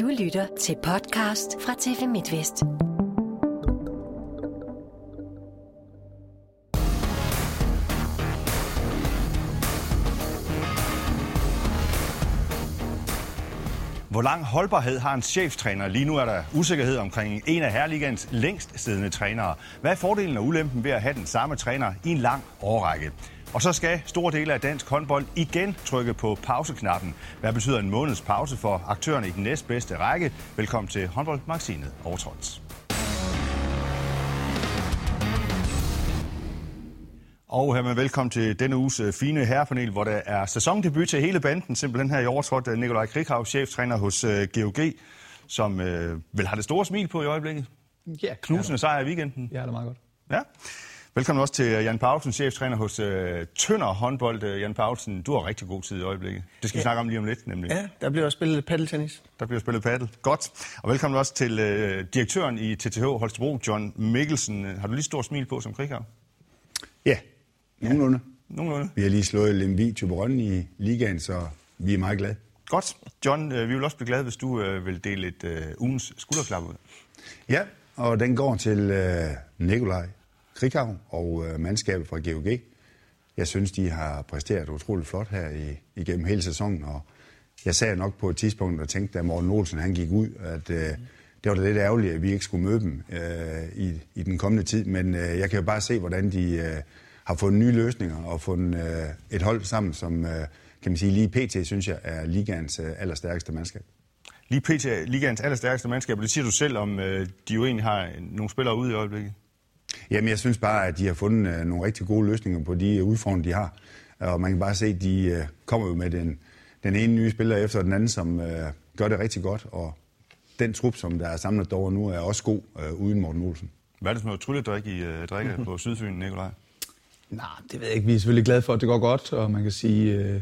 Du lytter til podcast fra TV MidtVest. Hvor lang holdbarhed har en cheftræner? Lige nu er der usikkerhed omkring en af Herligans længst siddende trænere. Hvad er fordelen og ulempen ved at have den samme træner i en lang årrække? Og så skal store dele af dansk håndbold igen trykke på pauseknappen. Hvad betyder en måneds pause for aktørerne i den næstbedste række? Velkommen til håndboldmagasinet Overtråds. Og hermed velkommen til denne uges øh, fine herrepanel, hvor der er sæsondebut til hele banden, simpelthen her i overtrådt. Nikolaj Krikhav, cheftræner hos øh, GOG, som øh, vel har det store smil på i øjeblikket. Ja, Knusende sejr i weekenden. Ja, det er meget godt. Ja. Velkommen også til øh, Jan Paulsen, cheftræner hos øh, Tønder håndbold. Øh, Jan Paulsen, du har rigtig god tid i øjeblikket. Det skal vi Ja. snakke om lige om lidt, nemlig. Ja, der bliver også spillet paddeltennis. Der bliver spillet paddel. Godt. Og velkommen også til øh, direktøren i TTH Holstebro, John Mikkelsen. Har du lige stor smil på som Krikhav? Ja, nogenlunde. Nogenlunde. Vi har lige slået Lemvi Tyberon i ligaen, så vi er meget glade. Godt. John, øh, vi vil også blive glade, hvis du øh, vil dele et øh, ugens skulderklap ud. Ja, og den går til øh, Nikolaj Krikhav og øh, mandskabet fra GOG. Jeg synes, de har præsteret utroligt flot her i, igennem hele sæsonen, og jeg sagde nok på et tidspunkt og tænkte, da Morten Olsen han gik ud, at øh, det var da lidt ærgerligt, at vi ikke skulle møde dem øh, i, i den kommende tid, men øh, jeg kan jo bare se, hvordan de øh, har fundet nye løsninger og fundet øh, et hold sammen, som øh, kan man sige lige pt. synes jeg er ligaens øh, allerstærkeste mandskab. Lige pt. ligaens allerstærkeste mandskab, og det siger du selv, om øh, de jo egentlig har nogle spillere ude i øjeblikket. Jamen, jeg synes bare, at de har fundet øh, nogle rigtig gode løsninger på de øh, udfordringer, de har. Og man kan bare se, at de øh, kommer jo med den, den ene nye spiller efter den anden, som øh, gør det rigtig godt. Og den trup, som der er samlet over nu, er også god øh, uden Morten Olsen. Hvad er det for noget trylledrik, I øh, drikker på Sydfyn, Nikolaj? Nej, det ved jeg ikke. Vi er selvfølgelig glade for, at det går godt, og man kan sige, øh,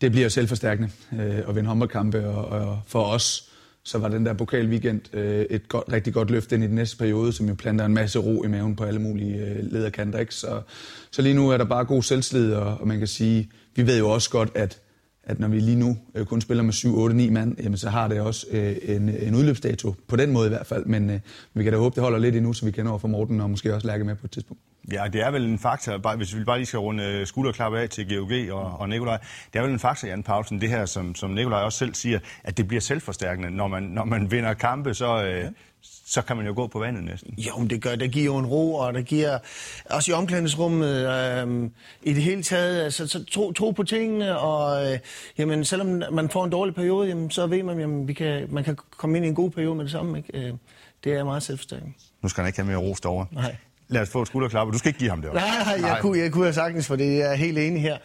det bliver jo selvforstærkende øh, at vinde håndboldkampe, og, og for os, så var den der pokalweekend øh, et godt, rigtig godt løft ind i den næste periode, som jo planter en masse ro i maven på alle mulige øh, lederkanter. Ikke? Så, så lige nu er der bare god selvslid, og, og man kan sige, vi ved jo også godt, at at når vi lige nu øh, kun spiller med 7, 8, 9 mand, jamen, så har det også øh, en, en udløbsdato, på den måde i hvert fald. Men øh, vi kan da håbe, det holder lidt endnu, så vi kender over for Morten og måske også Lærke med på et tidspunkt. Ja, det er vel en faktor, bare, hvis vi bare lige skal runde øh, skulderklap af til GOG og, og Nikolaj. Det er vel en faktor, Jan Paulsen, det her, som, som Nikolaj også selv siger, at det bliver selvforstærkende. Når man, når man vinder kampe, så, øh, så kan man jo gå på vandet næsten. Jo, men det gør, det giver jo en ro, og det giver også i omklædningsrummet, øh, i det hele taget, altså, så tro, tro på tingene, og øh, jamen, selvom man får en dårlig periode, jamen, så ved man, jamen, vi kan, man kan komme ind i en god periode med det samme. Ikke? Øh, det er meget selvforstærkende. Nu skal han ikke have mere ros derovre. Nej. Lad os få et skulderklap, og du skal ikke give ham det også. Nej, nej, jeg, kunne, jeg kunne have sagtens, for det er helt enig her.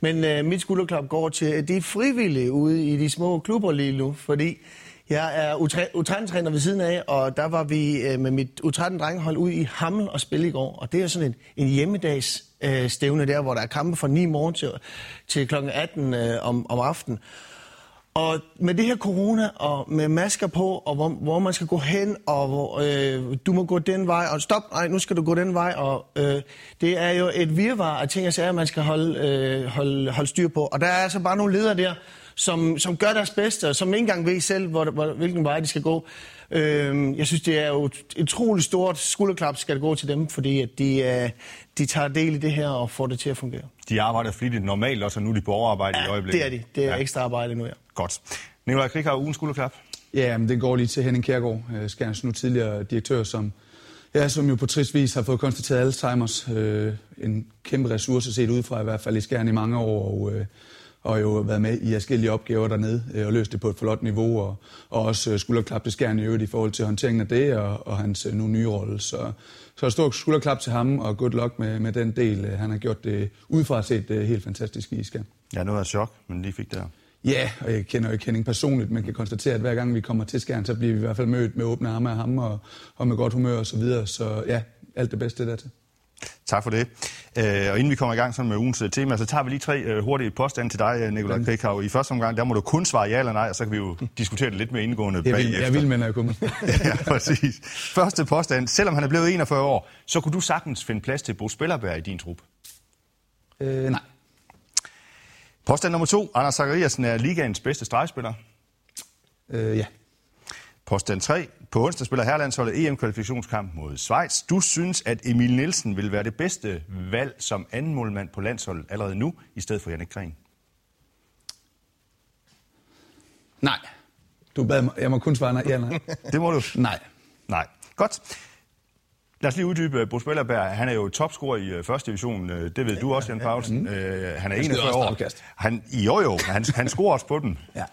Men øh, mit skulderklap går til de frivillige ude i de små klubber lige nu, fordi jeg er U13-træner ved siden af, og der var vi øh, med mit U13-drengehold ude i Hammel og spille i går. Og det er sådan en, en hjemmedags øh, stævne der, hvor der er kampe fra 9 morgen til, til kl. 18 øh, om, om aftenen. Og med det her corona, og med masker på, og hvor, hvor man skal gå hen, og hvor, øh, du må gå den vej, og stop, nej, nu skal du gå den vej, og øh, det er jo et virvar af ting og sager, man skal holde, øh, holde, holde styr på. Og der er altså bare nogle ledere der, som, som gør deres bedste, og som ikke engang ved selv, hvor, hvor, hvilken vej de skal gå. Øh, jeg synes, det er jo et utroligt stort skulderklap, skal det gå til dem, fordi at de, øh, de tager del i det her og får det til at fungere. De arbejder flittigt normalt også, og nu er de på overarbejde i øjeblikket. det er de. Det er ja. ekstra arbejde nu, ja. Godt. Nikolaj Krik har ugen skulderklap. Ja, men det går lige til Henning Kjærgaard, øh, Skærens nu tidligere direktør, som, ja, som jo på trist vis har fået konstateret Alzheimer's. Øh, en kæmpe ressource set udefra, i hvert fald i Skjern i mange år, og, øh, og jo været med i forskellige opgaver dernede, øh, og løst det på et flot niveau, og, og også øh, skulderklap til Skjern i øvrigt i forhold til håndteringen af det, og, og hans øh, nu nye rolle. Så, så et stort skulderklap til ham, og good luck med, med den del. Han har gjort det udefra set helt fantastisk i Skjern. Ja, noget af chok, men lige fik det her. Ja, og jeg kender jo ikke Henning personligt, men kan konstatere, at hver gang vi kommer til Skjern, så bliver vi i hvert fald mødt med åbne arme af ham og, og med godt humør og så videre. Så ja, alt det bedste der til. Tak for det. Øh, og inden vi kommer i gang sådan med ugens øh, tema, så tager vi lige tre øh, hurtige påstande til dig, Nikolaj Krikhav. I første omgang, der må du kun svare ja eller nej, og så kan vi jo diskutere det lidt mere indgående Jeg vil, bagefter. jeg vil, men jeg kommer. ja, præcis. Første påstand. Selvom han er blevet 41 år, så kunne du sagtens finde plads til Bo Spillerberg i din trup. øh, nej. Påstand nummer to. Anders Zachariasen er ligaens bedste stregspiller. Øh, ja. Påstand 3. På onsdag spiller herrelandsholdet EM-kvalifikationskamp mod Schweiz. Du synes, at Emil Nielsen vil være det bedste valg som anden målmand på landsholdet allerede nu, i stedet for Jannik Gren? Nej. Du bad mig, jeg må kun svare nej. Ja, nej. Det må du. nej. Nej. Godt. Lad os lige uddybe Bo Spillerberg. Han er jo topscorer i uh, første division. Uh, det ved du også, Jan Paulsen. Uh, han er 41 år. Han, jo, jo, han, han scorer også på den. Ja.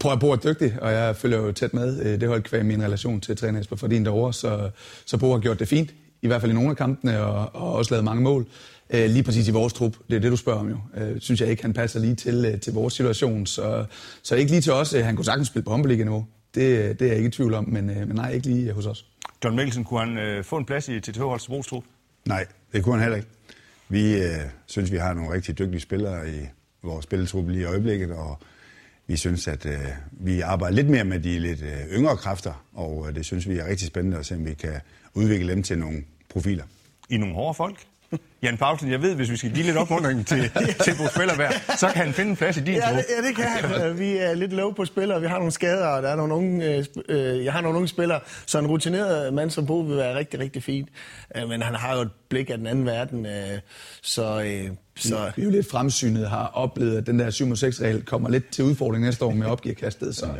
Prøv at Bo er dygtig, og jeg følger jo tæt med. Det holdt kvæg min relation til træner Jesper Fordin derovre, så, så Bo har gjort det fint. I hvert fald i nogle af kampene, og, og også lavet mange mål. Øh, lige præcis i vores trup, det er det, du spørger om jo. Øh, synes jeg ikke, han passer lige til, øh, til vores situation. Så, så ikke lige til os. Han kunne sagtens spille på håndboldliga-niveau. Det, det er jeg ikke i tvivl om, men, men nej, ikke lige hos os. John Mikkelsen, kunne han øh, få en plads i TTH Holds trup? Nej, det kunne han heller ikke. Vi øh, synes, vi har nogle rigtig dygtige spillere i vores spilletruppe lige i øjeblikket, og vi synes, at øh, vi arbejder lidt mere med de lidt øh, yngre kræfter, og øh, det synes vi er rigtig spændende at se, om vi kan udvikle dem til nogle profiler. I nogle hårde folk? Jan Paulsen, jeg ved, hvis vi skal give lidt opmuntring til, til Bo Spillerberg, så kan han finde en plads i din ja, det, ja, det kan han. Vi er lidt low på spillere, vi har nogle skader, og der er nogle unge, øh, øh, jeg har nogle unge spillere, så en rutineret mand som Bo vil være rigtig, rigtig fint. Øh, men han har jo et blik af den anden verden, øh, så... Øh, så... Vi er jo lidt fremsynet har oplevet, at den der 7-6-regel kommer lidt til udfordring næste år med opgiverkastet, så, ja.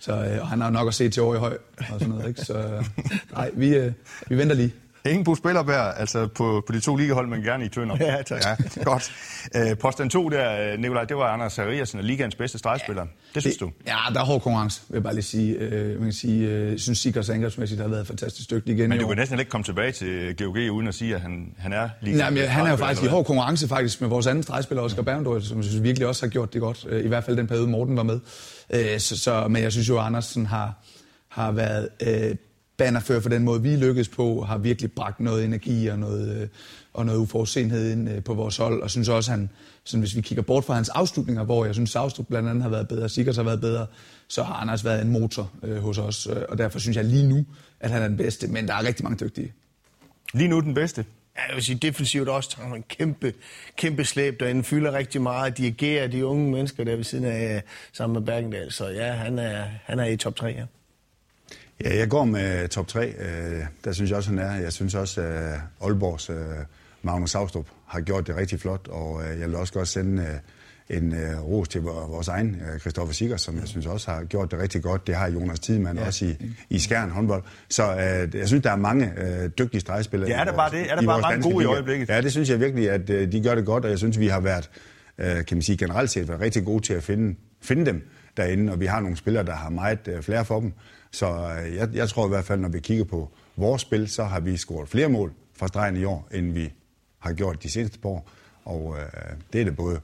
så øh, og han har nok at se til år i høj og sådan noget. Ikke? Så nej, vi, øh, vi venter lige. Ingen Bo Spillerberg, altså på, på de to ligahold, men gerne i Tønder. Ja, tak. Ja, godt. Øh, posten 2 der, Nikolaj, det var Anders og ligaens bedste stregspiller. Det synes det, du? Ja, der er hård konkurrence, vil jeg bare lige sige. Øh, man kan sige, øh, synes, Sikers angrebsmæssigt har været fantastisk dygtig igen Men du kan næsten ikke komme tilbage til GOG, uden at sige, at han, han er lige Nej, men han er jo faktisk i hård konkurrence faktisk med vores anden stregspiller, Oscar Berndorf, som jeg synes virkelig også har gjort det godt. Øh, I hvert fald den periode, Morten var med. Øh, så, så, men jeg synes jo, at Andersen har, har været... Øh, bannerfører for den måde, vi lykkedes på, har virkelig bragt noget energi og noget, øh, og noget uforudsenhed ind øh, på vores hold. Og synes også, han, sådan, hvis vi kigger bort fra hans afslutninger, hvor jeg synes, Savstrup blandt andet har været bedre, Sikkers har været bedre, så har Anders været en motor øh, hos os. Øh, og derfor synes jeg lige nu, at han er den bedste. Men der er rigtig mange dygtige. Lige nu den bedste? Ja, jeg vil sige, defensivt også tager en kæmpe, kæmpe slæb derinde, fylder rigtig meget, dirigerer de unge mennesker der ved siden af sammen med Bergendal. Så ja, han er, han er i top 3, ja. Ja, jeg går med top 3. Øh, der synes jeg også, han er. Jeg synes også, at Aalborgs øh, Magnus Saustrup har gjort det rigtig flot, og øh, jeg vil også godt sende en ros til vores egen Christoffer Sikker, som jeg synes også har gjort det rigtig godt. Det har Jonas Tidemand ja. også i, i Skjern håndbold. Så jeg synes, der er mange dygtige stregspillere. Ja, er der bare det? Er der bare mange gode i øjeblikket? Ja, det synes jeg virkelig, at de gør det godt, og jeg synes, vi har været, kan man sige, generelt set været rigtig gode til at finde, finde dem derinde, og vi har nogle spillere, der har meget flere for dem. Så øh, jeg, jeg tror i hvert fald, når vi kigger på vores spil, så har vi scoret flere mål fra stregen i år, end vi har gjort de seneste par år. Og øh, det er det både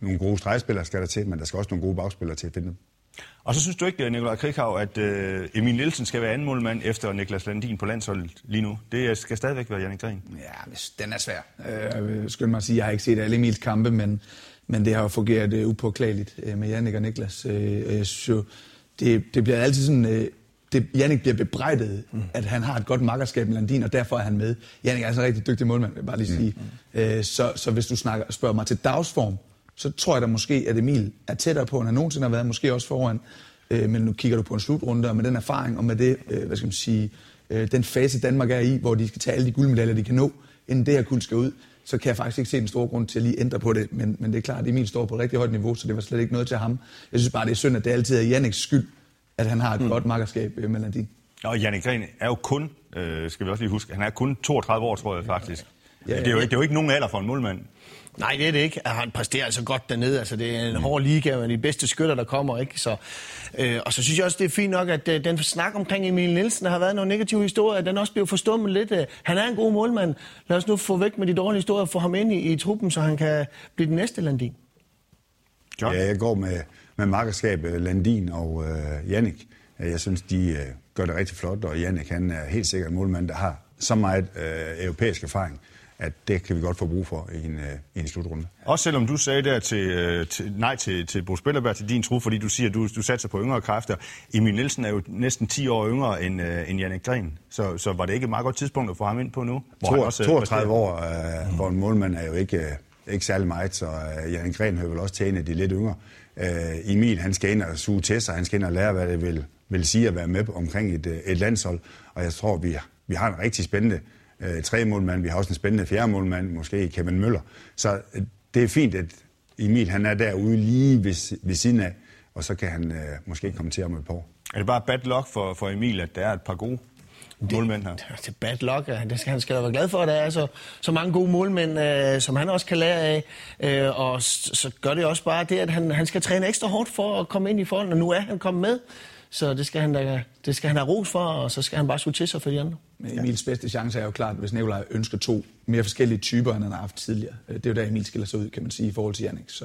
nogle gode stregspillere skal der til, men der skal også nogle gode bagspillere til at finde dem. Og så synes du ikke, Nikolaj Krikhav, at øh, Emil Nielsen skal være anden målmand efter Niklas Landin på landsholdet lige nu? Det skal stadigvæk være Jannik Gren. Ja, den er svær. Øh, skynd mig at sige, jeg har ikke set alle Emils kampe, men, men det har jo fungeret øh, upåklageligt øh, med Jannik og Niklas. Øh, jeg synes jo, det, det bliver altid sådan... Øh, det, Jannik bliver bebrejdet, mm. at han har et godt makkerskab med Landin, og derfor er han med. Jannik er altså en rigtig dygtig målmand, vil jeg bare lige sige. Mm. Øh, så, så hvis du snakker, spørger mig til dagsform, så tror jeg da måske, at Emil er tættere på, end han nogensinde har været, måske også foran. Øh, men nu kigger du på en slutrunde, og med den erfaring, og med det, øh, hvad skal man sige, øh, den fase Danmark er i, hvor de skal tage alle de guldmedaljer, de kan nå, inden det her kul skal ud, så kan jeg faktisk ikke se en stor grund til at lige ændre på det. Men, men det er klart, at Emil står på et rigtig højt niveau, så det var slet ikke noget til ham. Jeg synes bare, det er synd, at det altid er Janniks skyld, at han har et mm. godt makkerskab med Landin. Og Jannik Gren er jo kun, øh, skal vi også lige huske, han er kun 32 år, tror jeg faktisk. Ja, det, er jo ikke, det er jo ikke nogen alder for en målmand. Nej, det er det ikke. Han præsterer altså godt dernede. Altså, det er en mm. hård liga med de bedste skytter, der kommer. Ikke? Så, øh, og så synes jeg også, det er fint nok, at øh, den snak omkring Emil Nielsen har været nogle negative historier. Den også bliver forstummet lidt. Øh, han er en god målmand. Lad os nu få væk med de dårlige historier og få ham ind i, i truppen, så han kan blive den næste Landin. John? Ja, jeg går med, med markerskab Landin og øh, Jannik. Jeg synes, de øh, gør det rigtig flot, og Jannik han er helt sikkert en målmand, der har så meget øh, europæisk erfaring at det kan vi godt få brug for i en, øh, i en slutrunde. Også selvom du sagde der til, øh, til, nej til, til Bo Spillerberg, til din tro, fordi du siger, at du, du satser på yngre kræfter. Emil Nielsen er jo næsten 10 år yngre end, uh, end Jannik Gren, så, så var det ikke et meget godt tidspunkt at få ham ind på nu? Hvor 32, også, 32 år uh, mm. for en målmand er jo ikke, uh, ikke særlig meget, så uh, Jannik Gren hører vel også til en af de lidt yngre. Uh, Emil, han skal ind og suge til sig, han skal ind og lære, hvad det vil vil sige at være med omkring et, øh, et landshold. Og jeg tror, vi, vi har en rigtig spændende øh, tre målmand. Vi har også en spændende fjerde målmand, måske Kevin Møller. Så øh, det er fint, at Emil han er derude lige ved, ved siden af, og så kan han øh, måske komme til om et par år. Er det bare bad luck for, for Emil, at der er et par gode det, målmænd her? Det er bad luck. Det skal, han skal da være glad for, at der er så, så mange gode målmænd, øh, som han også kan lære af. Øh, og så, så gør det også bare det, at han, han skal træne ekstra hårdt for at komme ind i forhold, og nu er han kommet med. Så det skal han, da, det skal han have ros for, og så skal han bare skulle til sig for de andre. Men Emils bedste chance er jo klart, hvis Nikolaj ønsker to mere forskellige typer, end han har haft tidligere. Det er jo der, Emil skiller sig ud, kan man sige, i forhold til Jannik. Så,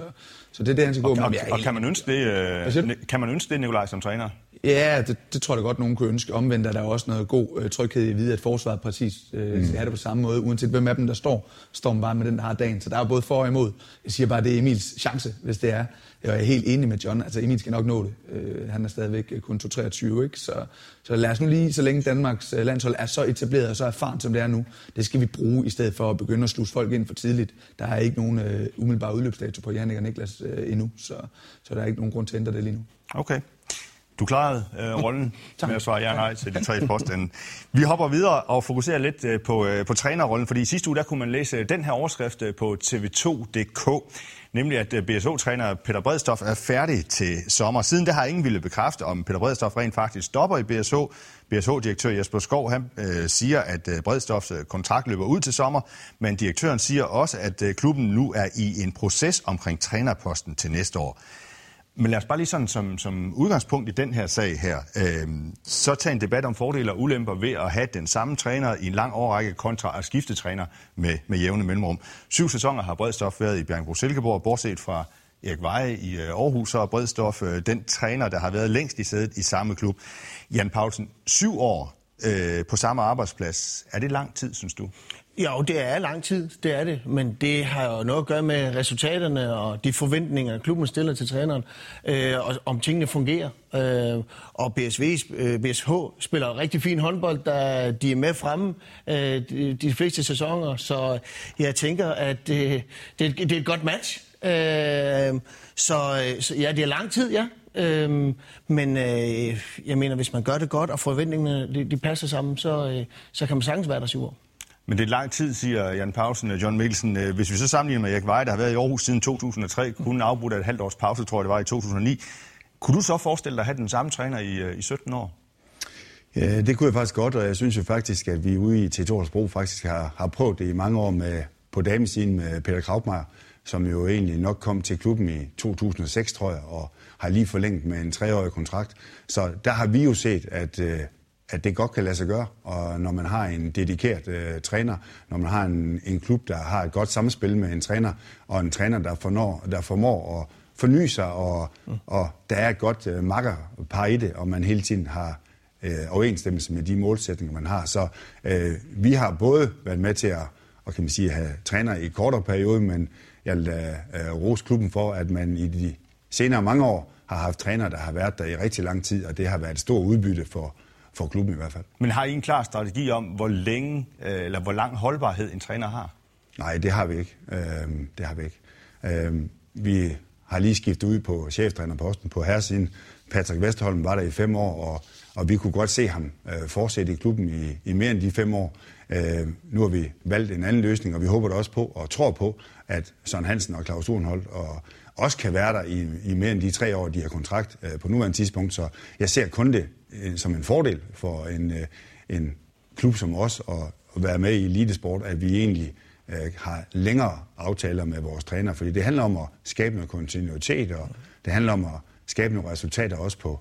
så det er det, han skal gå og, med. Og, og, kan man ønske det, øh, kan man ønske det, Nikolaj, som træner? Ja, det, det tror jeg godt, nogen kunne ønske. Omvendt er der også noget god øh, tryghed i at vide, at forsvaret præcis øh, mm. have det på samme måde. Uanset hvem af dem, der står, står man bare med den, der har dagen. Så der er både for og imod. Jeg siger bare, at det er Emils chance, hvis det er. Jeg er helt enig med John. Altså, Emil skal nok nå det. Øh, han er stadigvæk kun 2-23, ikke? Så, så lad os nu lige, så længe Danmarks øh, landshold er så etableret og så erfaren, som det er nu, det skal vi bruge i stedet for at begynde at sluse folk ind for tidligt. Der er ikke nogen øh, umiddelbar udløbsdato på Jannik og Niklas øh, endnu, så, så der er ikke nogen grund til at ændre det lige nu. Okay. Du klarede øh, rollen med at svare ja nej til de tre påstande. Vi hopper videre og fokuserer lidt øh, på, øh, på trænerrollen, fordi i sidste uge der kunne man læse den her overskrift øh, på tv2.dk, nemlig at øh, BSO-træner Peter Bredstof er færdig til sommer. Siden det har ingen ville bekræfte, om Peter Bredstof rent faktisk stopper i BSO. BSO-direktør Jesper Skov han, øh, siger, at øh, Bredstofs øh, kontrakt løber ud til sommer, men direktøren siger også, at klubben nu er i en proces omkring trænerposten til næste år. Men lad os bare lige sådan som, som udgangspunkt i den her sag her, øh, så tage en debat om fordele og ulemper ved at have den samme træner i en lang årrække kontra at skifte træner med, med jævne mellemrum. Syv sæsoner har Bredstof været i Bjergbro Silkeborg, bortset fra Erik Veje i øh, Aarhus, og Bredstof øh, den træner, der har været længst i sædet i samme klub. Jan Paulsen, syv år øh, på samme arbejdsplads. Er det lang tid, synes du? Jo, det er lang tid, det er det, men det har jo noget at gøre med resultaterne og de forventninger, klubben stiller til træneren, øh, og om tingene fungerer. Øh, og BSV, øh, BSH spiller rigtig fin håndbold, da de er med fremme øh, de, de fleste sæsoner, så jeg tænker, at det, det, det er et godt match. Øh, så, øh, så ja, det er lang tid, ja. Øhm, men øh, jeg mener, hvis man gør det godt, og forventningerne de, de passer sammen, så, øh, så kan man sagtens være der syv år. Men det er lang tid, siger Jan Pausen og John Mikkelsen. Øh, hvis vi så sammenligner med Erik Veje, der har været i Aarhus siden 2003, kun afbrudt af et halvt års pause, tror jeg det var i 2009. Kunne du så forestille dig at have den samme træner i, øh, i 17 år? Ja, det kunne jeg faktisk godt, og jeg synes jo faktisk, at vi ude i T2 Bro faktisk har, har prøvet det i mange år med, på damesiden med Peter Kraupmeier, som jo egentlig nok kom til klubben i 2006, tror jeg, og har lige forlænget med en treårig kontrakt. Så der har vi jo set, at, øh, at det godt kan lade sig gøre, og når man har en dedikeret øh, træner, når man har en, en klub, der har et godt samspil med en træner, og en træner, der, fornår, der formår at forny sig, og, mm. og der er et godt øh, makkerpar i det, og man hele tiden har øh, overensstemmelse med de målsætninger, man har. Så øh, vi har både været med til at og kan man sige, have træner i kortere periode, men jeg vil øh, rose klubben for, at man i de senere mange år har haft træner, der har været der i rigtig lang tid, og det har været et stort udbytte for, for klubben i hvert fald. Men har I en klar strategi om, hvor længe øh, eller hvor lang holdbarhed en træner har? Nej, det har vi ikke. Øh, det har vi ikke. Øh, vi har lige skiftet ud på cheftrænerposten på herresiden. Patrick Vesterholm var der i fem år, og, og vi kunne godt se ham øh, fortsætte i klubben i, i mere end de fem år. Øh, nu har vi valgt en anden løsning, og vi håber da også på og tror på, at Søren Hansen og Claus Urenholdt og også kan være der i, i mere end de tre år, de har kontrakt øh, på nuværende tidspunkt. Så jeg ser kun det øh, som en fordel for en, øh, en klub som os at, at være med i elitesport, at vi egentlig øh, har længere aftaler med vores træner, fordi det handler om at skabe noget kontinuitet, og det handler om at skabe nogle resultater også på,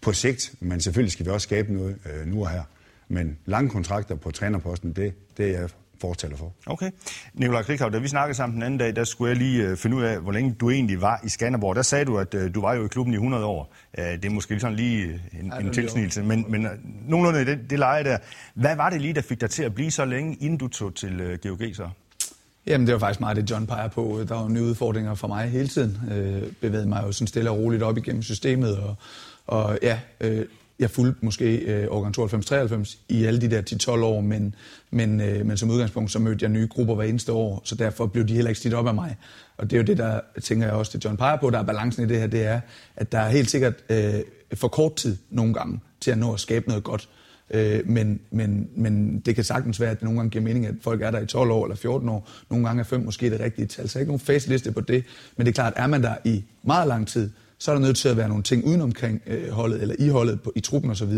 på sigt, men selvfølgelig skal vi også skabe noget øh, nu og her. Men lange kontrakter på trænerposten, det, det er jeg fortæller for. Okay. Nikolaj Krikhav, da vi snakkede sammen den anden dag, der skulle jeg lige øh, finde ud af, hvor længe du egentlig var i Skanderborg. Der sagde du, at øh, du var jo i klubben i 100 år. Øh, det er måske sådan lige en, ja, en tilsnigelse, men, men nogenlunde i det, det leje der. Hvad var det lige, der fik dig til at blive så længe, inden du tog til GOG så? Jamen, det var faktisk meget det, John peger på. Der var nye udfordringer for mig hele tiden. Øh, bevægede mig jo sådan stille og roligt op igennem systemet, og, og ja, øh, jeg fulgte måske øh, årgang 92-93 i alle de der 10-12 år, men, men, øh, men som udgangspunkt, så mødte jeg nye grupper hver eneste år, så derfor blev de heller ikke slidt op af mig. Og det er jo det, der tænker jeg også, det John peger på, der er balancen i det her, det er, at der er helt sikkert øh, for kort tid nogle gange til at nå at skabe noget godt. Øh, men, men, men det kan sagtens være, at det nogle gange giver mening, at folk er der i 12 år eller 14 år. Nogle gange er 5 måske det rigtige tal. Så er ikke nogen faceliste på det. Men det er klart, er man der i meget lang tid, så er der nødt til at være nogle ting uden omkring øh, holdet, eller i holdet, på, i truppen osv.,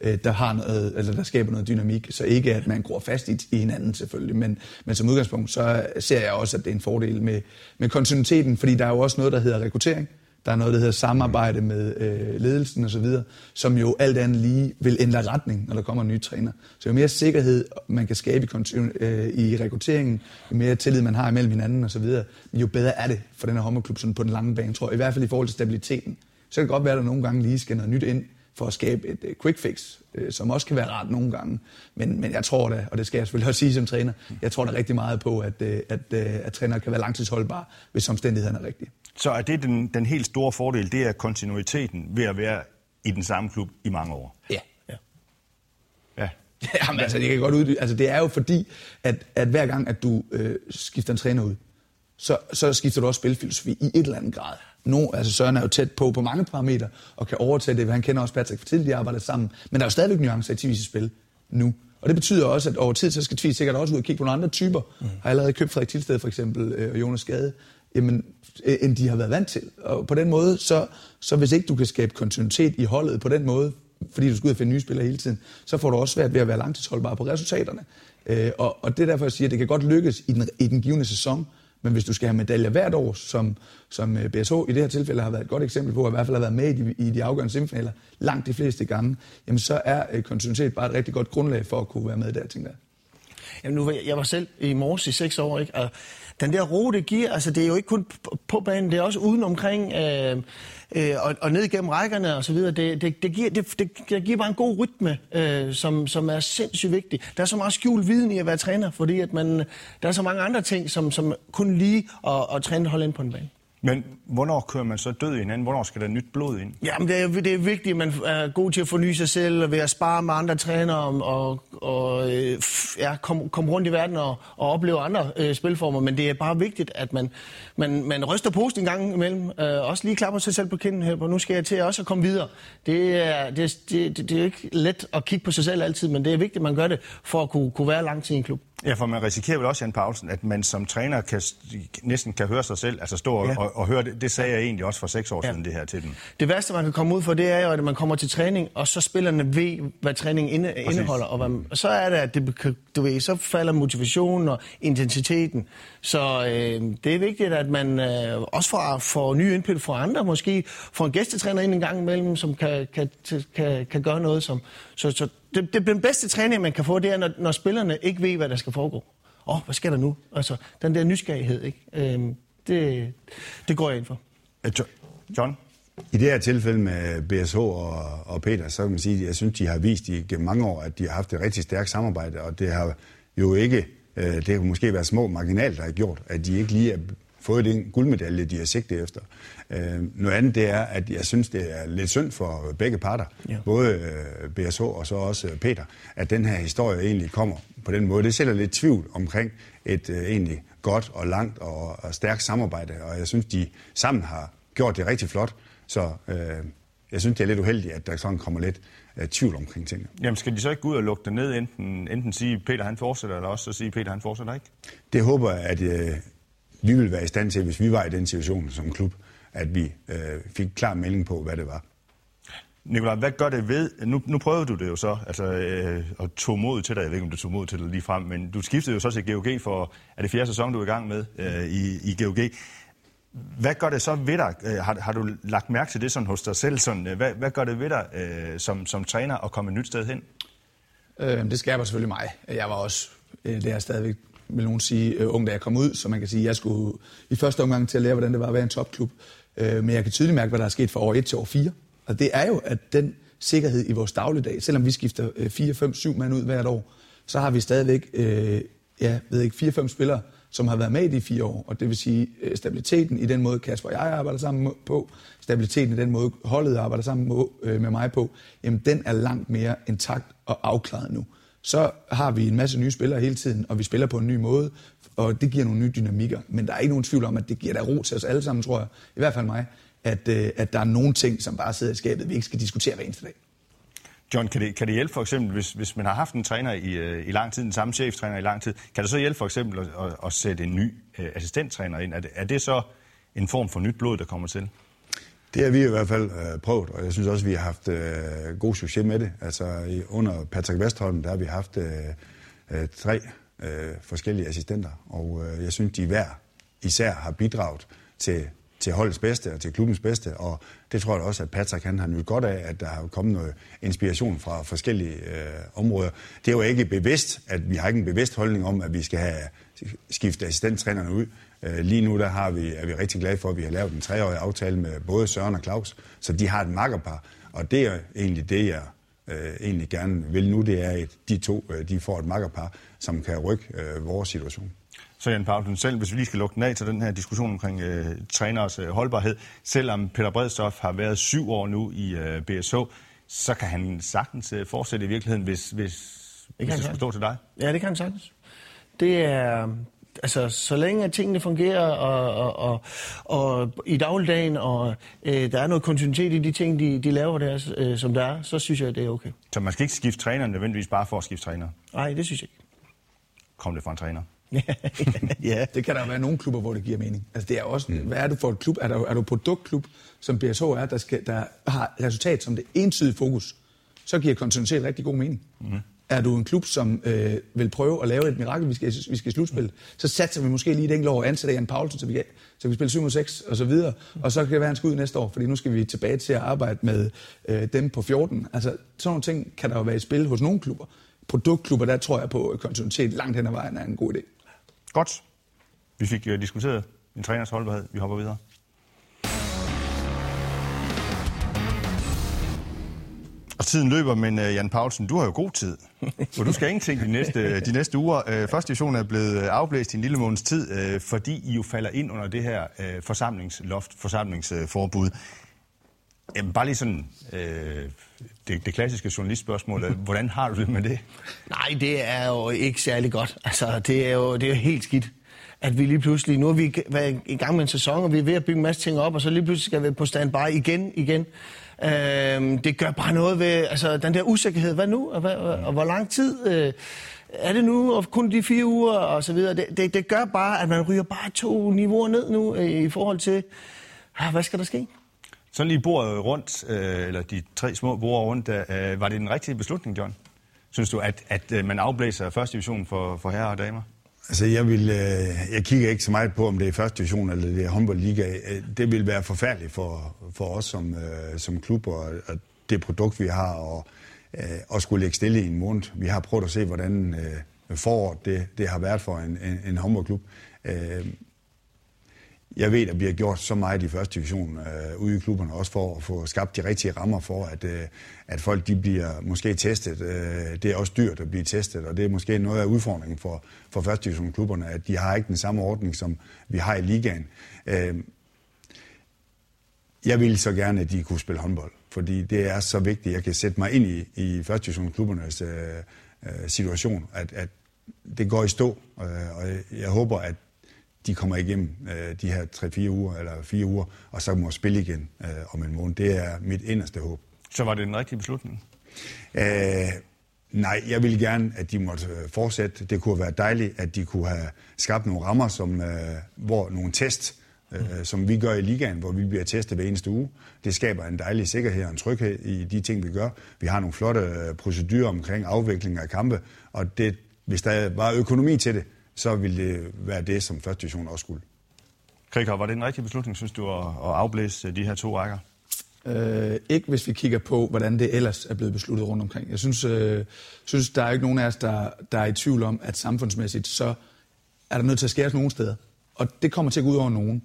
øh, der, har noget, eller der skaber noget dynamik. Så ikke, at man gror fast i, i hinanden selvfølgelig, men, men som udgangspunkt, så ser jeg også, at det er en fordel med, med kontinuiteten, fordi der er jo også noget, der hedder rekruttering. Der er noget, der hedder samarbejde med øh, ledelsen osv., som jo alt andet lige vil ændre retning, når der kommer en ny træner. Så jo mere sikkerhed man kan skabe i, øh, i rekrutteringen, jo mere tillid man har imellem hinanden osv., jo bedre er det for den her håndboldklub sådan på den lange bane, tror jeg. I hvert fald i forhold til stabiliteten. Så kan det godt være, at der nogle gange lige skal noget nyt ind for at skabe et uh, quick fix, uh, som også kan være rart nogle gange. Men, men jeg tror da, og det skal jeg selvfølgelig også sige som træner, jeg tror da rigtig meget på, at, uh, at, uh, at træner kan være langtidsholdbare, hvis omstændighederne er rigtige. Så er det den, den helt store fordel, det er kontinuiteten ved at være i den samme klub i mange år? Ja. ja. Ja. Jamen, altså, det kan godt uddybe. Altså, det er jo fordi, at, at hver gang, at du øh, skifter en træner ud, så, så skifter du også spilfilosofi i et eller andet grad. No, altså Søren er jo tæt på på mange parametre, og kan overtage det. Han kender også Patrick for tidligt, de arbejder sammen. Men der er jo stadigvæk nuancer i Tvis spil nu. Og det betyder også, at over tid, så skal Tvis sikkert også ud og kigge på nogle andre typer. Mm. Har allerede købt Frederik Tilsted for eksempel, øh, og Jonas Gade jamen, øh, end de har været vant til. Og på den måde, så, så hvis ikke du kan skabe kontinuitet i holdet på den måde, fordi du skal ud og finde nye spillere hele tiden, så får du også svært ved at være langtidsholdbar på resultaterne. Øh, og, og det er derfor, jeg siger, at det kan godt lykkes i den, i den givende sæson, men hvis du skal have medaljer hvert år, som, som øh, BSH i det her tilfælde har været et godt eksempel på, og i hvert fald har været med i de, i de afgørende semifinaler langt de fleste gange, jamen så er øh, kontinuitet bare et rigtig godt grundlag for at kunne være med der, tænker jeg. Jamen nu, jeg var selv i morges i seks år, ikke? og den der ro, det giver, altså det er jo ikke kun på banen, det er også uden omkring øh, øh, og, og ned igennem rækkerne og så videre. Det, det, det, giver, det, det, det giver bare en god rytme, øh, som, som er sindssygt vigtig. Der er så meget skjult viden i at være træner, fordi at man, der er så mange andre ting, som, som kun lige at, at træne holde ind på en bane. Men hvornår kører man så død i hinanden? Hvornår skal der nyt blod ind? Jamen, det er, det er vigtigt, at man er god til at forny sig selv, og ved at spare med andre trænere, og, og øh, ja, komme kom rundt i verden og, og opleve andre øh, spilformer. Men det er bare vigtigt, at man, man, man ryster posen en gang imellem. Øh, også lige klapper sig selv på kinden her, og nu skal jeg til også at komme videre. Det er, det, det, det, det er ikke let at kigge på sig selv altid, men det er vigtigt, at man gør det for at kunne, kunne være lang tid i en klub. Ja, for man risikerer vel også, Jan Paulsen, at man som træner kan, næsten kan høre sig selv, altså stå ja. og, og høre det. Det sagde jeg egentlig også for seks år ja. siden, det her til dem. Det værste, man kan komme ud for, det er jo, at man kommer til træning, og så spillerne ved, hvad træningen inde, indeholder. Og, hvad, og så er det, at det, du ved, så falder motivationen og intensiteten. Så øh, det er vigtigt, at man øh, også får, får nye input fra andre, måske får en gæstetræner ind en gang imellem, som kan, kan, kan, kan gøre noget. Som, så, så det, det, den bedste træning, man kan få, det er, når, når spillerne ikke ved, hvad der skal foregå. Åh, oh, hvad sker der nu? Altså, den der nysgerrighed, ikke? Øhm, det, det går jeg ind for. John? I det her tilfælde med BSH og, og Peter, så kan man sige, at jeg synes, de har vist i gennem mange år, at de har haft et rigtig stærkt samarbejde, og det har jo ikke, øh, det har måske været små marginalt, der har gjort, at de ikke lige er fået den guldmedalje, de har sigtet efter. Øh, noget andet det er, at jeg synes, det er lidt synd for begge parter, ja. både øh, BSH og så også øh, Peter, at den her historie egentlig kommer på den måde. Det sætter lidt tvivl omkring et øh, egentlig godt og langt og, og stærkt samarbejde, og jeg synes, de sammen har gjort det rigtig flot. Så øh, jeg synes, det er lidt uheldigt, at der sådan kommer lidt øh, tvivl omkring tingene. Jamen skal de så ikke gå ud og lukke det ned, enten, enten sige, Peter han fortsætter, eller også så sige, Peter han fortsætter ikke? Det håber jeg, at øh, vi vil være i stand til, hvis vi var i den situation som klub, at vi øh, fik klar melding på, hvad det var. Nikolaj, hvad gør det ved? Nu, nu prøvede du det jo så, altså øh, at tog mod til dig. Jeg ved ikke, om du tog mod til dig lige frem, men du skiftede jo så til GOG for, er det fjerde sæson, du er i gang med øh, i, i GOG. Hvad gør det så ved dig? Øh, har, har du lagt mærke til det sådan hos dig selv? Sådan, øh, hvad, hvad gør det ved dig øh, som, som træner at komme et nyt sted hen? Øh, det skaber selvfølgelig mig. Jeg var også, øh, det er stadigvæk vil nogen sige, øh, ung, da jeg kom ud, så man kan sige, at jeg skulle i første omgang til at lære, hvordan det var at være en topklub. Øh, men jeg kan tydeligt mærke, hvad der er sket fra år 1 til år 4. Og det er jo, at den sikkerhed i vores dagligdag, selvom vi skifter 4, 5, 7 mand ud hvert år, så har vi stadigvæk øh, ja, ved ikke, 4-5 spillere, som har været med i de fire år. Og det vil sige, øh, stabiliteten i den måde, Kasper og jeg arbejder sammen på, stabiliteten i den måde, holdet arbejder sammen med mig på, jamen den er langt mere intakt og afklaret nu. Så har vi en masse nye spillere hele tiden, og vi spiller på en ny måde, og det giver nogle nye dynamikker. Men der er ikke nogen tvivl om, at det giver der ro til os alle sammen, tror jeg, i hvert fald mig, at, øh, at der er nogle ting, som bare sidder i skabet, vi ikke skal diskutere hver eneste dag. John, kan det, kan det hjælpe for eksempel, hvis, hvis man har haft en træner i, øh, i lang tid, den samme cheftræner i lang tid, kan det så hjælpe for eksempel at, at, at sætte en ny øh, assistenttræner ind? Er det, er det så en form for nyt blod, der kommer til? Det har vi i hvert fald øh, prøvet, og jeg synes også, vi har haft øh, god succes med det. Altså under Patrick Vestholm, der har vi haft øh, øh, tre øh, forskellige assistenter, og øh, jeg synes, de hver især har bidraget til, til holdets bedste og til klubbens bedste, og det tror jeg også, at Patrick han har nyt godt af, at der har kommet noget inspiration fra forskellige øh, områder. Det er jo ikke bevidst, at vi har ikke en bevidst holdning om, at vi skal have skiftet assistenttrænerne ud. Øh, lige nu der har vi, er vi rigtig glade for, at vi har lavet en treårig aftale med både Søren og Claus, så de har et makkerpar, og det er egentlig det, jeg øh, egentlig gerne vil nu, det er, at de to øh, de får et makkerpar, som kan rykke øh, vores situation. Så Jan Paulsen, selv hvis vi lige skal lukke den af til den her diskussion omkring øh, træners øh, holdbarhed, selvom Peter Bredstof har været syv år nu i øh, BSH, så kan han sagtens øh, fortsætte i virkeligheden, hvis, hvis, det hvis det skulle stå til dig. Ja, det kan han sagtens. Det er, altså, så længe at tingene fungerer og, og, og, og i dagligdagen, og øh, der er noget kontinuitet i de ting, de, de laver der, øh, som der er, så synes jeg, det er okay. Så man skal ikke skifte træner nødvendigvis bare for at skifte træner? Nej, det synes jeg ikke. Kom det fra en træner? ja, det kan der være nogle klubber, hvor det giver mening. Altså, det er også, mm. hvad er du for et klub? Er du, er du produktklub, som BSH er, der, skal, der har resultat som det entydige fokus, så giver kontinuitet rigtig god mening. Mm. Er du en klub, som øh, vil prøve at lave et mirakel, vi skal, vi skal i slutspil, så satser vi måske lige et enkelt år og ansætter Jan Paulsen, så vi kan, så vi kan spille 7 6 og så videre. Og så kan det være, han skal ud næste år, fordi nu skal vi tilbage til at arbejde med øh, dem på 14. Altså, sådan nogle ting kan der jo være i spil hos nogle klubber. Produktklubber, der tror jeg på, kontinuitet langt hen ad vejen er en god idé. Godt. Vi fik uh, diskuteret en træners holdbarhed. Vi hopper videre. Tiden løber, men uh, Jan Paulsen, du har jo god tid. For du skal ingenting de næste, øh, de næste uger. Uh, første division er blevet afblæst i en lille måneds tid, uh, fordi I jo falder ind under det her uh, forsamlingsloft, forsamlingsforbud. Jamen, bare lige sådan, øh, det, det klassiske journalistspørgsmål. Hvordan har du det med det? Nej, det er jo ikke særlig godt. Altså, det er jo, det er jo helt skidt at vi lige pludselig, nu har vi været i gang med en sæson, og vi er ved at bygge en masse ting op, og så lige pludselig skal vi på standby igen, igen. Øh, det gør bare noget ved, altså den der usikkerhed, hvad nu, og, hvad, og hvor lang tid øh, er det nu, og kun de fire uger, og så videre. Det, det, det gør bare, at man ryger bare to niveauer ned nu, øh, i forhold til, ah, hvad skal der ske? Sådan lige bordet rundt, øh, eller de tre små bord rundt, øh, øh, var det den rigtige beslutning, John? Synes du, at, at øh, man afblæser første division for, for herrer og damer? Altså, jeg, vil, øh, jeg kigger ikke så meget på, om det er første division eller det er håndboldliga. Øh, det vil være forfærdeligt for, for os som, øh, som klub og, og det produkt, vi har, og og skulle lægge stille i en måned. Vi har prøvet at se, hvordan foråret det, det har været for en, en, en håndboldklub. Jeg ved, at vi har gjort så meget i første division øh, ude i klubberne, også for at få skabt de rigtige rammer for, at, øh, at folk de bliver måske testet. Øh, det er også dyrt at blive testet, og det er måske noget af udfordringen for, for første division klubberne, at de har ikke den samme ordning, som vi har i ligaen. Øh, jeg ville så gerne, at de kunne spille håndbold, fordi det er så vigtigt. Jeg kan sætte mig ind i, i første division klubbernes øh, øh, situation, at, at det går i stå, øh, og jeg håber, at de kommer igennem øh, de her 3-4 uger eller 4 uger, og så må spille igen øh, om en måned. Det er mit inderste håb. Så var det den rigtige beslutning? Øh, nej, jeg ville gerne, at de måtte øh, fortsætte. Det kunne være dejligt, at de kunne have skabt nogle rammer, som, øh, hvor nogle test, øh, mm. som vi gør i ligaen, hvor vi bliver testet hver eneste uge. Det skaber en dejlig sikkerhed og en tryghed i de ting, vi gør. Vi har nogle flotte øh, procedurer omkring afvikling af kampe, og det, hvis der var økonomi til det, så ville det være det, som første division også skulle. Krikker, var det en rigtig beslutning, synes du, at, at afblæse de her to rækker? Øh, ikke hvis vi kigger på, hvordan det ellers er blevet besluttet rundt omkring. Jeg synes, øh, synes der er ikke nogen af os, der, der er i tvivl om, at samfundsmæssigt, så er der nødt til at skæres nogle steder. Og det kommer til at gå ud over nogen.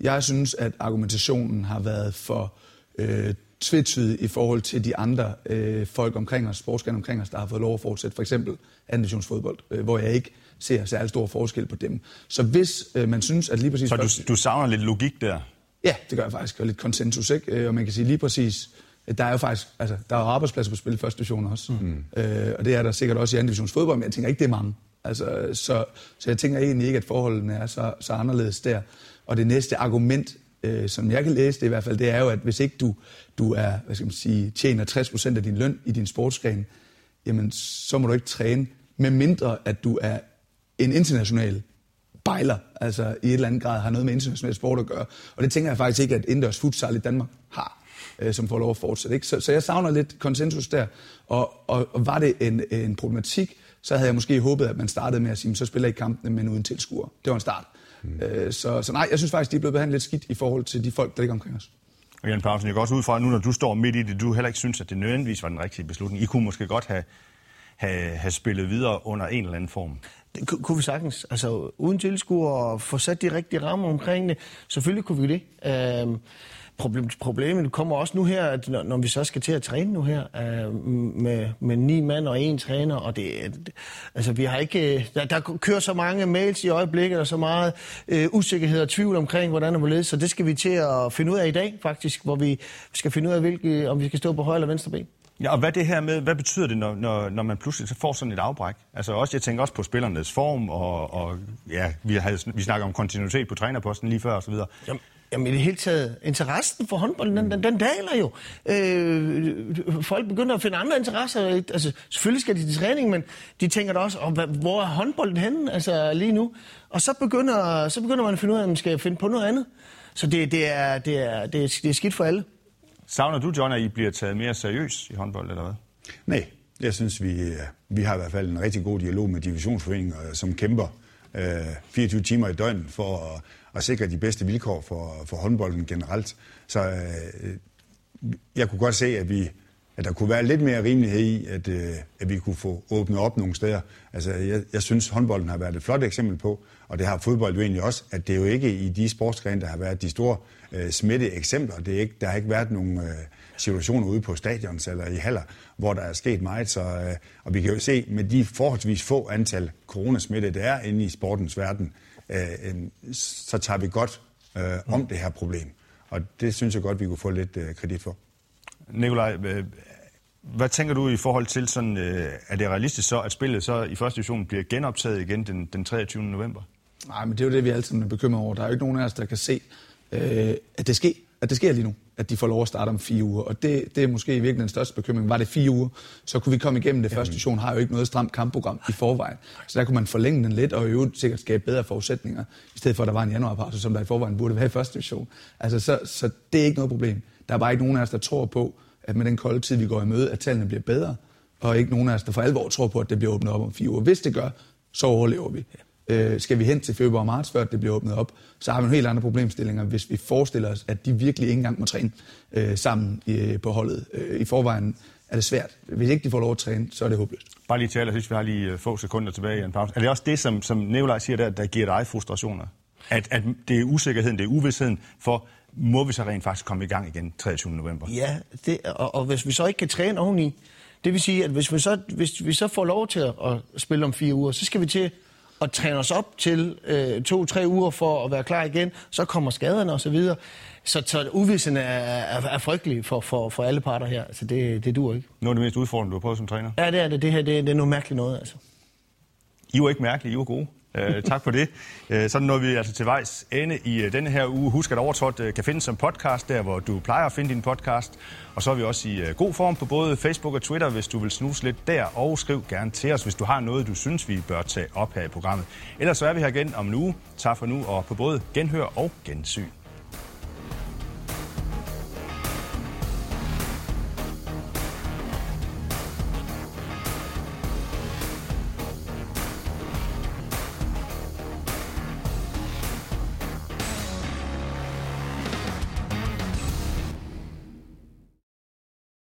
Jeg synes, at argumentationen har været for øh, tvetydig i forhold til de andre øh, folk omkring os, sportsgrene omkring os, der har fået lov at fortsætte. For eksempel anden fodbold, øh, hvor jeg ikke ser særlig stor forskel på dem. Så hvis øh, man synes, at lige præcis... Så du, du savner lidt logik der? Ja, det gør jeg faktisk, og lidt konsensus, ikke? Øh, og man kan sige lige præcis, der er jo faktisk, altså, der er arbejdspladser på spil i første division også. Mm. Øh, og det er der sikkert også i anden divisions fodbold, men jeg tænker ikke, det er mange. Altså, så, så jeg tænker egentlig ikke, at forholdene er så, så anderledes der. Og det næste argument, øh, som jeg kan læse det i hvert fald, det er jo, at hvis ikke du, du er, hvad skal man sige, tjener 60% af din løn i din sportsgren, jamen så må du ikke træne, med mindre at du er en international bejler, altså i et eller andet grad har noget med international sport at gøre. Og det tænker jeg faktisk ikke, at indendørs futsal i Danmark har, øh, som får lov at fortsætte. Ikke? Så, så jeg savner lidt konsensus der. Og, og, og var det en, en problematik, så havde jeg måske håbet, at man startede med at sige, så spiller I kampene, men uden tilskuere. Det var en start. Mm. Øh, så, så nej, jeg synes faktisk, de er blevet behandlet lidt skidt i forhold til de folk, der ligger omkring os. Og Jan Pausen, jeg går også ud fra, at nu når du står midt i det, du heller ikke synes, at det nødvendigvis var den rigtige beslutning. I kunne måske godt have, have, have spillet videre under en eller anden form. Det kunne vi sagtens. Altså uden tilskuer og få sat de rigtige rammer omkring det. Selvfølgelig kunne vi det. Øh, problem, problemet kommer også nu her, at når, når vi så skal til at træne nu her øh, med, med ni mand og en træner, og det, øh, altså vi har ikke, øh, der, der kører så mange mails i øjeblikket, og så meget øh, usikkerhed og tvivl omkring, hvordan det må så det skal vi til at finde ud af i dag faktisk, hvor vi skal finde ud af, hvilke, om vi skal stå på højre eller venstre ben. Ja, og hvad det her med, hvad betyder det, når, når, når man pludselig får sådan et afbræk? Altså også, jeg tænker også på spillernes form, og, og ja, vi, havde, vi snakker om kontinuitet på trænerposten lige før osv. så. Jamen, Jamen i det hele taget, interessen for håndbold, den, den, den daler jo. Øh, folk begynder at finde andre interesser. Altså, selvfølgelig skal de til træning, men de tænker da også, oh, hvor er håndbolden henne altså, lige nu? Og så begynder, så begynder man at finde ud af, at man skal finde på noget andet. Så det, det, er, det, er, det, er, det er skidt for alle. Savner du, John, at I bliver taget mere seriøst i håndbold, eller hvad? Nej, jeg synes, vi, øh, vi har i hvert fald en rigtig god dialog med divisionsforeninger, øh, som kæmper øh, 24 timer i døgnet for at at sikre de bedste vilkår for, for håndbolden generelt. Så øh, jeg kunne godt se, at vi at der kunne være lidt mere rimelighed i, at, øh, at vi kunne få åbnet op nogle steder. Altså, jeg, jeg synes, håndbolden har været et flot eksempel på, og det har fodbold jo egentlig også, at det er jo ikke i de sportsgrene, der har været de store øh, smitte eksempler. Det er ikke, der har ikke været nogen øh, situationer ude på stadions eller i haller, hvor der er sket meget. Så, øh, og vi kan jo se, med de forholdsvis få antal coronasmitte, der er inde i sportens verden, øh, så tager vi godt øh, om det her problem. Og det synes jeg godt, vi kunne få lidt øh, kredit for. Nikolaj, øh, hvad tænker du i forhold til, sådan, øh, er det realistisk så, at spillet så i første division bliver genoptaget igen den, den 23. november? Nej, men det er jo det, vi altid er bekymret over. Der er jo ikke nogen af os, der kan se, øh, at det sker at det sker lige nu, at de får lov at starte om fire uger. Og det, det er måske i virkeligheden den største bekymring. Var det fire uger, så kunne vi komme igennem det. Første division har jo ikke noget stramt kampprogram i forvejen. Så der kunne man forlænge den lidt, og i øvrigt sikkert skabe bedre forudsætninger, i stedet for at der var en januarpause, som der i forvejen burde være i første division. Altså, så, så det er ikke noget problem. Der er bare ikke nogen af os, der tror på, at med den kolde tid, vi går i møde, at tallene bliver bedre, og ikke nogen af os, der for alvor tror på, at det bliver åbnet op om fire uger. Hvis det gør, så overlever vi. Øh, skal vi hen til februar og marts, før det bliver åbnet op, så har vi nogle helt andre problemstillinger, hvis vi forestiller os, at de virkelig ikke engang må træne øh, sammen i, på holdet. Øh, I forvejen er det svært. Hvis ikke de får lov at træne, så er det håbløst. Bare lige til allersidst, vi har lige øh, få sekunder tilbage i en pause. Er det også det, som, som Nikolaj siger der, der giver dig frustrationer? At, at det er usikkerheden, det er uvidsheden for, må vi så rent faktisk komme i gang igen 23. november? Ja, det, og, og hvis vi så ikke kan træne oveni, det vil sige, at hvis vi så, hvis vi så får lov til at, at spille om fire uger, så skal vi til at træne os op til øh, to-tre uger for at være klar igen. Så kommer skaderne og så videre. Så, så uvidsen er, er, er frygtelig for, for, for alle parter her. Altså det, det dur ikke. Noget af det mest udfordrende, du har prøvet som træner? Ja, det er det. Det her det, det er noget mærkeligt noget. Altså. I var ikke mærkelige, I var gode. Øh, tak for det. Øh, sådan når vi altså til vejs ende i øh, denne her uge. Husk, at Overtrådt øh, kan findes som podcast, der hvor du plejer at finde din podcast. Og så er vi også i øh, god form på både Facebook og Twitter, hvis du vil snuse lidt der. Og skriv gerne til os, hvis du har noget, du synes, vi bør tage op her i programmet. Ellers så er vi her igen om en uge. Tak for nu, og på både genhør og gensyn.